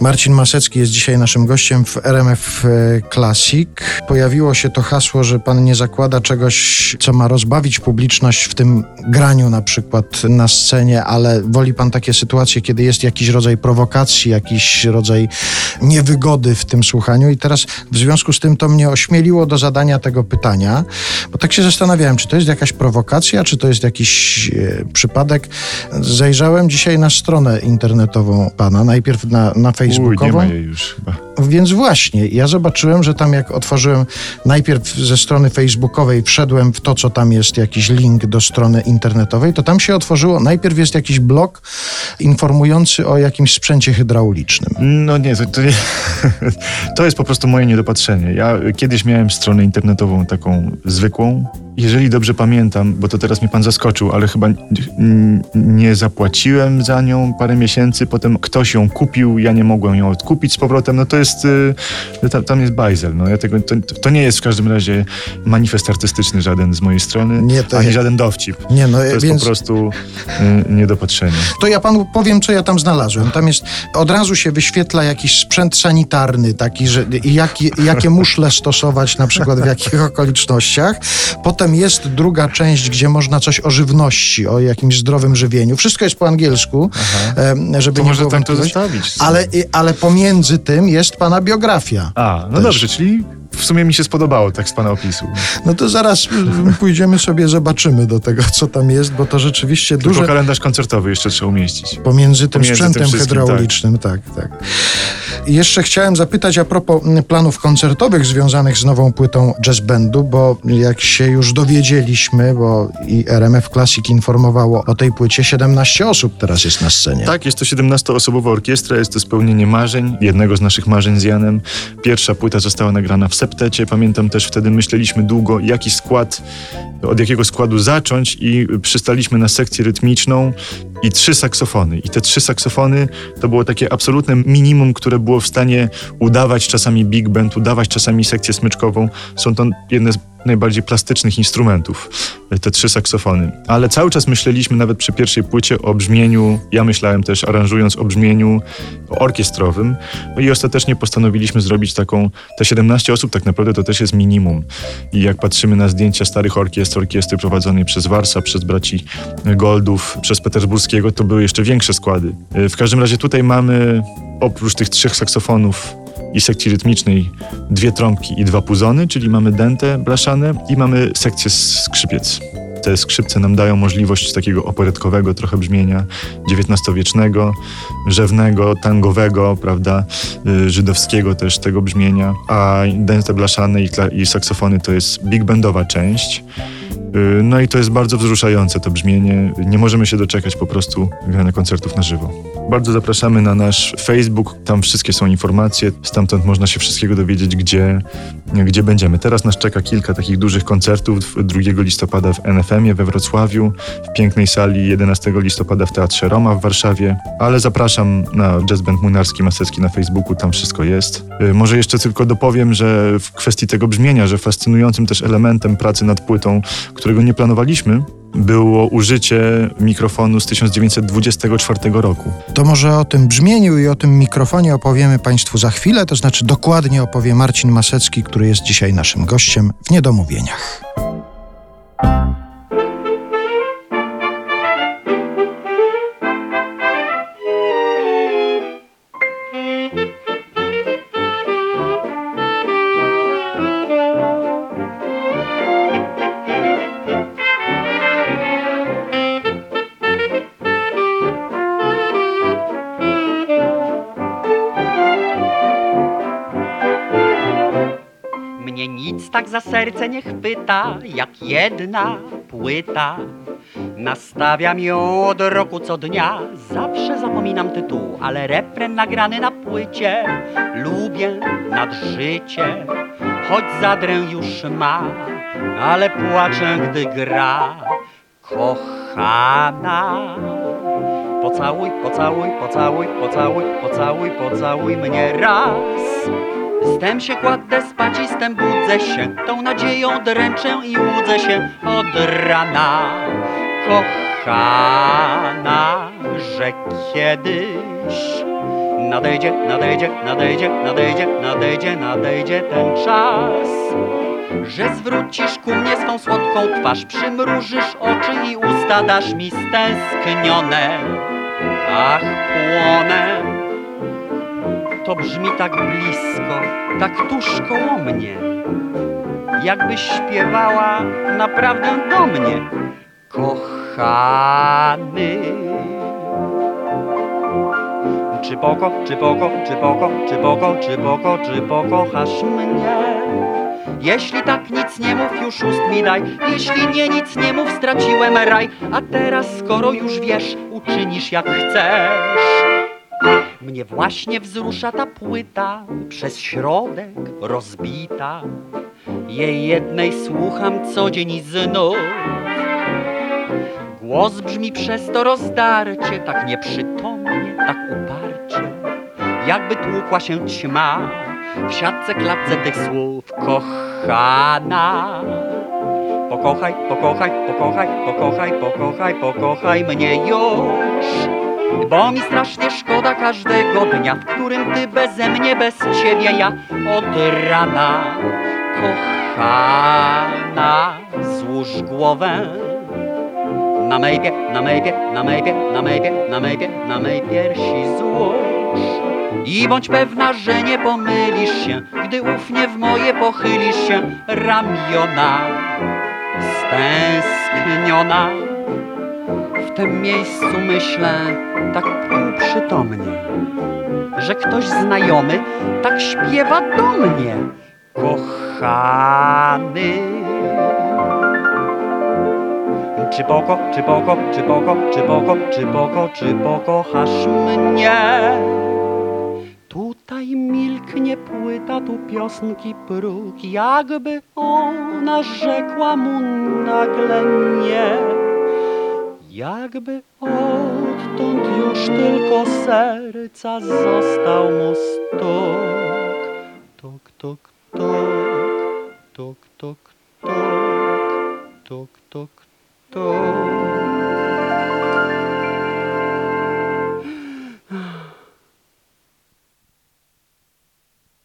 Marcin Masecki jest dzisiaj naszym gościem w RMF e, Classic. Pojawiło się to hasło, że pan nie zakłada czegoś, co ma rozbawić publiczność w tym graniu na przykład na scenie, ale woli pan takie sytuacje, kiedy jest jakiś rodzaj prowokacji, jakiś rodzaj niewygody w tym słuchaniu. I teraz w związku z tym to mnie ośmieliło do zadania tego pytania, bo tak się zastanawiałem, czy to jest jakaś prowokacja, czy to jest jakiś e, przypadek. Zajrzałem dzisiaj na stronę internetową pana, najpierw na, na Facebooku Uj, nie facebookową. ma jej już chyba. Więc właśnie, ja zobaczyłem, że tam jak otworzyłem najpierw ze strony facebookowej, wszedłem w to, co tam jest, jakiś link do strony internetowej, to tam się otworzyło, najpierw jest jakiś blog informujący o jakimś sprzęcie hydraulicznym. No nie, to, to, jest po prostu moje niedopatrzenie. Ja kiedyś miałem stronę internetową taką zwykłą. Jeżeli dobrze pamiętam, bo to teraz mnie pan zaskoczył, ale chyba nie zapłaciłem za nią parę miesięcy, potem ktoś ją kupił, ja nie mogłem ją odkupić z powrotem. No to jest, y, tam, tam jest bajzel. No ja tego, to, to nie jest w każdym razie manifest artystyczny żaden z mojej strony, Nie, to ani jest- żaden dowcip. Nie, no To jest więc po prostu y, niedopatrzenie. to ja panu powiem, co ja tam znalazłem. Tam jest, od razu się wyświetla jakiś sprzęt sanitarny, taki, że i jaki, jakie muszle stosować, na przykład w jakich okolicznościach. Potem jest druga część, gdzie można coś o żywności, o jakimś zdrowym żywieniu. Wszystko jest po angielsku, em, żeby To nie może było tam to zostawić. Ale, ale pomiędzy tym jest pana biografia. A, no Też. dobrze, czyli w sumie mi się spodobało tak z pana opisu. No to zaraz pójdziemy sobie, zobaczymy do tego, co tam jest, bo to rzeczywiście Tylko duże... kalendarz koncertowy jeszcze trzeba umieścić. Pomiędzy tym Pomiędzy tym sprzętem wszystkim, hydraulicznym, tak. tak, I jeszcze chciałem zapytać a propos planów koncertowych związanych z nową płytą jazz bandu, bo jak się już dowiedzieliśmy, bo i RMF Classic informowało o tej płycie, 17 osób teraz jest na scenie. Tak, jest to 17-osobowa orkiestra, jest to spełnienie marzeń, jednego z naszych marzeń z Janem. Pierwsza płyta została nagrana w septecie. Pamiętam też wtedy myśleliśmy długo, jaki skład, od jakiego składu zacząć i przystaliśmy na sekcję rytmiczną i trzy saksofony. I te trzy saksofony to było takie absolutne minimum, które było w stanie udawać czasami big band, udawać czasami sekcję smyczkową. Są to jedne z najbardziej plastycznych instrumentów, te trzy saksofony. Ale cały czas myśleliśmy nawet przy pierwszej płycie o brzmieniu, ja myślałem też aranżując o brzmieniu orkiestrowym no i ostatecznie postanowiliśmy zrobić taką, te 17 osób tak naprawdę to też jest minimum. I jak patrzymy na zdjęcia starych orkiestr, orkiestry prowadzonej przez Warsa, przez braci Goldów, przez Petersburskiego, to były jeszcze większe składy. W każdym razie tutaj mamy oprócz tych trzech saksofonów i sekcji rytmicznej dwie trąbki i dwa puzony, czyli mamy dętę blaszane i mamy sekcję skrzypiec. Te skrzypce nam dają możliwość takiego operetkowego trochę brzmienia XIX-wiecznego, rzewnego, tangowego, prawda, y, żydowskiego też tego brzmienia, a dęte blaszane i, i saksofony to jest big bandowa część. Y, No i to jest bardzo wzruszające to brzmienie. Nie możemy się doczekać po prostu grania koncertów na żywo. Bardzo zapraszamy na nasz Facebook, tam wszystkie są informacje, stamtąd można się wszystkiego dowiedzieć, gdzie, gdzie będziemy. Teraz nas czeka kilka takich dużych koncertów. 2 listopada w NFM-ie we Wrocławiu, w pięknej sali 11 listopada w Teatrze Roma w Warszawie, ale zapraszam na Jazz Band Młynarski Masecki na Facebooku, tam wszystko jest. Y, Może jeszcze tylko dopowiem, że w kwestii tego brzmienia, że fascynującym też elementem pracy nad płytą, którego nie planowaliśmy, było użycie mikrofonu z 1924 roku. To może o tym brzmieniu i o tym mikrofonie opowiemy Państwu za chwilę, to znaczy dokładnie opowie Marcin Masecki, który jest dzisiaj naszym gościem w Niedomówieniach. Tak za serce nie chwyta, jak jedna płyta. Nastawiam ją od roku co dnia, zawsze zapominam tytuł, ale refren nagrany na płycie lubię nad życie. Choć zadrę już ma, ale płaczę, gdy gra. Kochana, pocałuj, pocałuj, pocałuj, pocałuj, pocałuj, pocałuj mnie raz. Stem się kładę spać i stem budzę się. Tą nadzieją dręczę i łudzę się od rana. Kochana, że kiedyś Nadejdzie, nadejdzie, nadejdzie, nadejdzie, nadejdzie, nadejdzie ten czas Że zwrócisz ku mnie swą słodką twarz Przymrużysz oczy i usta dasz mi stęsknione. Ach, płonę To brzmi tak blisko, tak tuż koło mnie. Jakbyś śpiewała naprawdę do mnie Kochany. Czy poko, czy poko, czy poko, czy poko, czy poko, czy pokochasz mnie? Jeśli tak nic nie mów, już ust mi daj. Jeśli nie, nic nie mów, straciłem raj. A teraz, skoro już wiesz, uczynisz jak chcesz Mnie właśnie wzrusza ta płyta Przez środek rozbita Jej jednej słucham co dzień i znów Głos brzmi przez to rozdarcie, tak nieprzytomnie, tak uparcie, jakby tłukła się ćma w siatce klatce tych słów. Kochana, pokochaj, pokochaj, pokochaj, pokochaj, pokochaj, pokochaj mnie już. Bo mi strasznie szkoda każdego dnia, w którym ty beze mnie, bez ciebie ja od rana. Kochana, złóż głowę na mej pie, na mej pie, na mej pie, na mej pie, na mej pie, na mej piersi złóż. I bądź pewna, że nie pomylisz się, gdy ufnie w moje pochylisz się ramiona. Stęskniona tym miejscu myślę tak półprzytomnie, że ktoś znajomy tak śpiewa do mnie. Kochany. Czy poko, czy poko, czy poko, czy poko, czy poko, czy pokochasz mnie? Tutaj milknie płyta, tu piosenki próg, jakby ona rzekła mu nagle nie. Jakby odtąd już tylko serca został mu stuk. Tuk, tuk, tuk, tuk, tuk, tuk, tuk, tuk, tuk.